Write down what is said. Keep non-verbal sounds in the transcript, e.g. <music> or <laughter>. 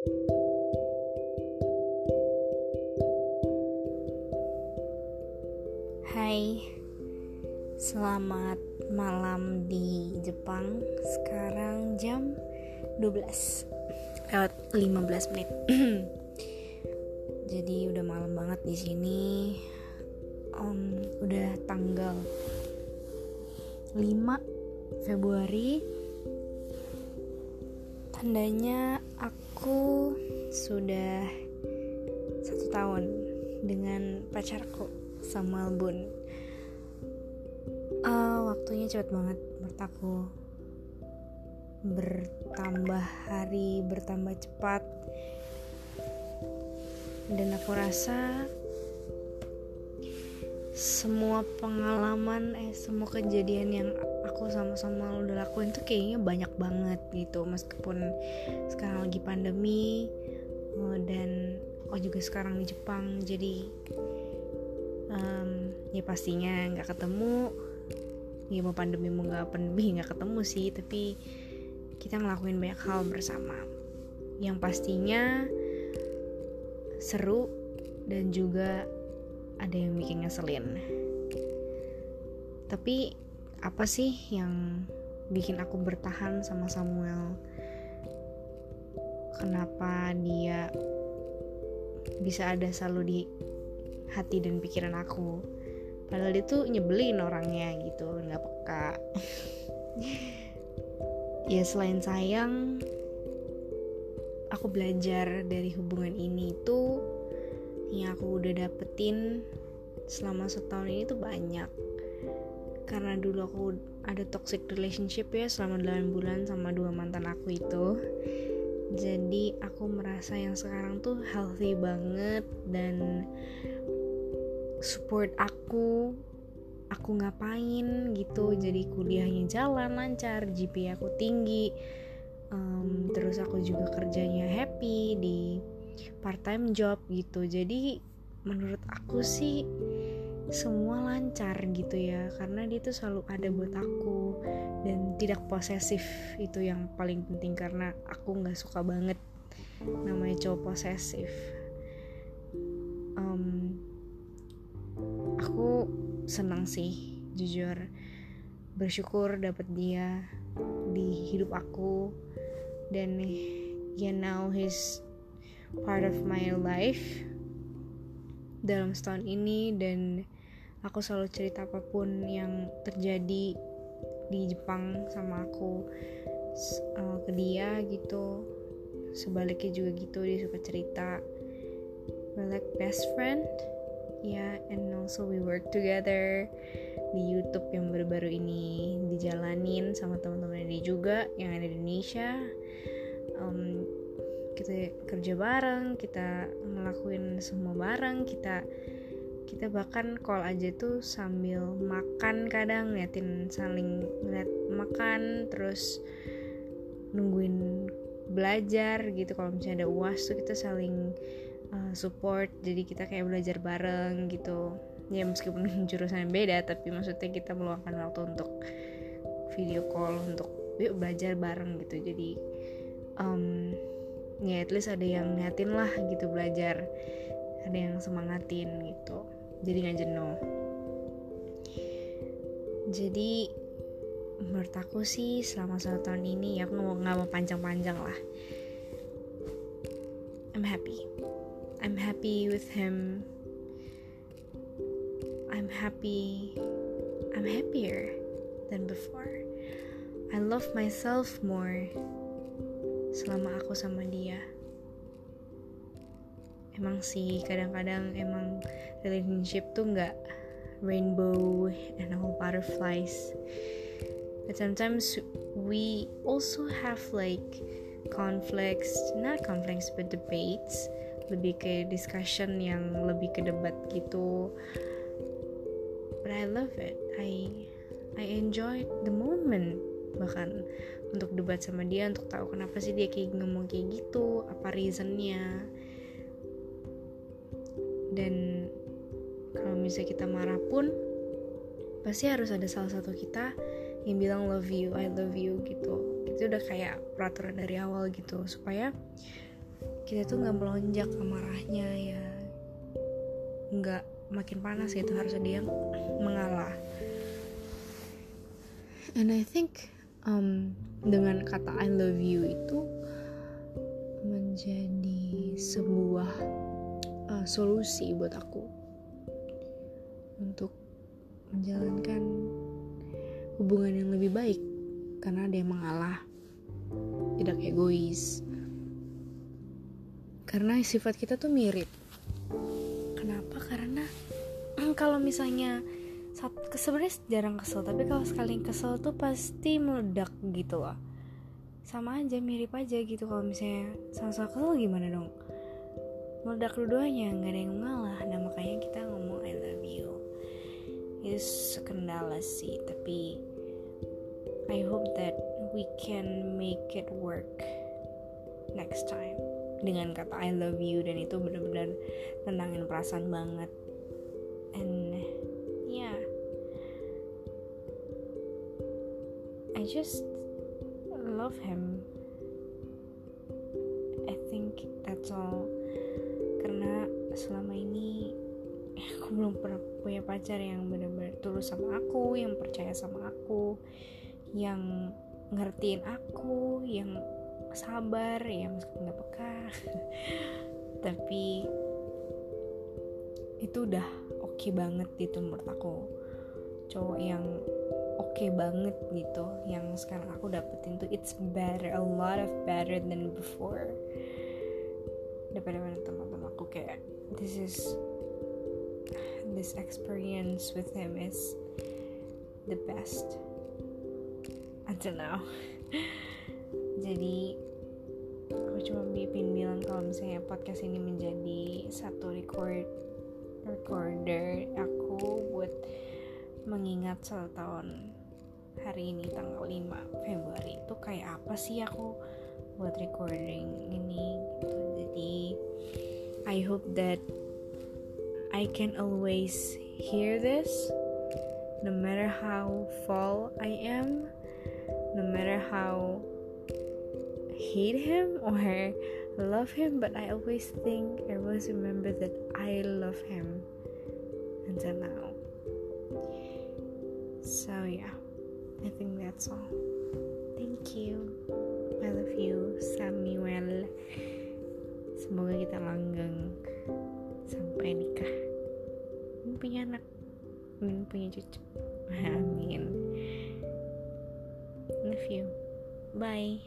Hai Selamat malam di Jepang. Sekarang jam 12 Lewat 15 menit. <clears throat> Jadi udah malam banget di sini. Um, Udah tanggal 5 Februari. Tandanya aku sudah satu tahun dengan pacarku sama Bun. Uh, waktunya cepet banget menurut aku. Bertambah hari, bertambah cepat. Dan aku rasa semua pengalaman eh semua kejadian yang aku sama-sama udah lakuin tuh kayaknya banyak banget gitu. Meskipun sekarang lagi pandemi eh, dan oh juga sekarang di Jepang jadi um, ya pastinya nggak ketemu. Ya mau pandemi mau nggak pandemi nggak ketemu sih tapi kita ngelakuin banyak hal bersama. Yang pastinya seru dan juga ada yang bikin ngeselin. Tapi apa sih yang bikin aku bertahan sama Samuel? Kenapa dia bisa ada selalu di hati dan pikiran aku? Padahal dia tuh nyebelin orangnya gitu nggak peka. <laughs> Ya selain sayang aku belajar dari hubungan ini tuh yang aku udah dapetin selama setahun ini tuh banyak karena dulu aku ada toxic relationship ya selama 8 bulan sama dua mantan aku itu. Jadi aku merasa yang sekarang tuh healthy banget dan support aku aku ngapain gitu. Jadi kuliahnya jalan lancar GPA aku tinggi um, terus aku juga kerjanya happy di part time job gitu. Jadi menurut aku sih semua lancar gitu ya karena dia tuh selalu ada buat aku dan tidak posesif itu yang paling penting karena aku nggak suka banget namanya cowok posesif. Um, aku senang sih jujur. Bersyukur dapat dia di hidup aku dan ya now he's part of my life dalam setahun ini dan aku selalu cerita apa pun yang terjadi di Jepang sama aku uh, ke dia gitu. Sebaliknya juga gitu dia suka cerita. We're like best friend ya yeah, and also we work together di YouTube yang baru-baru ini dijalanin sama teman-teman dia juga yang ada di Indonesia. Um, kita kerja bareng kita ngelakuin semua bareng kita kita bahkan call aja tuh sambil makan kadang ngeliatin saling ngeliat makan terus nungguin belajar gitu. Kalau misalnya ada uas tuh kita saling uh, support. Jadi kita kayak belajar bareng gitu. Ya meskipun <laughs> jurusan yang beda tapi maksudnya kita meluangkan waktu untuk video call untuk yuk belajar bareng gitu. Jadi um, ya at least ada yang niatin lah gitu belajar. Ada yang semangatin gitu jadi nggak jenuh. Jadi menurut aku sih selama satu tahun ini ya aku nggak mau, mau panjang-panjang lah. I'm happy. I'm happy with him. I'm happy. I'm happier than before. I love myself more selama aku sama dia emang sih kadang-kadang emang relationship tuh nggak rainbow and all butterflies. But sometimes we also have like conflicts not conflicts but debates. Lebih ke discussion yang lebih ke debat gitu. But I love it. I I enjoy the moment. Bahkan untuk debat sama dia untuk tahu kenapa sih dia kayak ngomong kayak gitu apa reasonnya dan kalau misalnya kita marah pun pasti harus ada salah satu kita yang bilang love you, I love you gitu. Itu udah kayak peraturan dari awal gitu supaya kita tuh nggak melonjak amarahnya ya nggak makin panas itu harus dia mengalah and I think um, dengan kata I love you itu menjadi sebuah uh, solusi buat aku untuk menjalankan hubungan yang lebih baik. Karena dia mengalah tidak egois. Karena sifat kita tuh mirip. Kenapa? Karena <clears throat> kalau misalnya sebenarnya jarang kesel tapi kalau sekali kesel tuh pasti meledak gitu loh. Sama aja mirip aja gitu. Kalau misalnya sama-sama kesel gimana dong meledak dua-duanya nggak ada yang mengalah nah makanya kita ngomong I love you. Itu kendala sih tapi I hope that we can make it work next time. Dengan kata I love you dan itu benar-benar tenangin perasaan banget. And yeah. I just love him. I think that's all belum pernah punya pacar yang benar-benar tulus sama aku yang percaya sama aku yang ngertiin aku yang sabar ya meskipun nggak peka. <laughs> Tapi itu udah oke okay banget gitu menurut aku. Cowok yang oke okay banget gitu yang sekarang aku dapetin tuh it's better a lot of better than before. Daripada teman-teman aku kayak this is this experience with him is the best. Until now <laughs> jadi aku cuma bikin bilang kalau misalnya podcast ini menjadi satu record recorder aku buat mengingat satu tahun hari ini tanggal 5 Februari. Itu kayak apa sih aku buat recording ini? Gitu jadi I hope that I can always hear this no matter how fall I am no matter how hate him or love him, but I always think, I always remember that I love him until now. So, yeah, I think that's all. Thank you. I love you, Samuel. Semoga kita langgeng sampai nikah. Dan punya anak dan punya cucu. <laughs> Amin. Love you. Bye.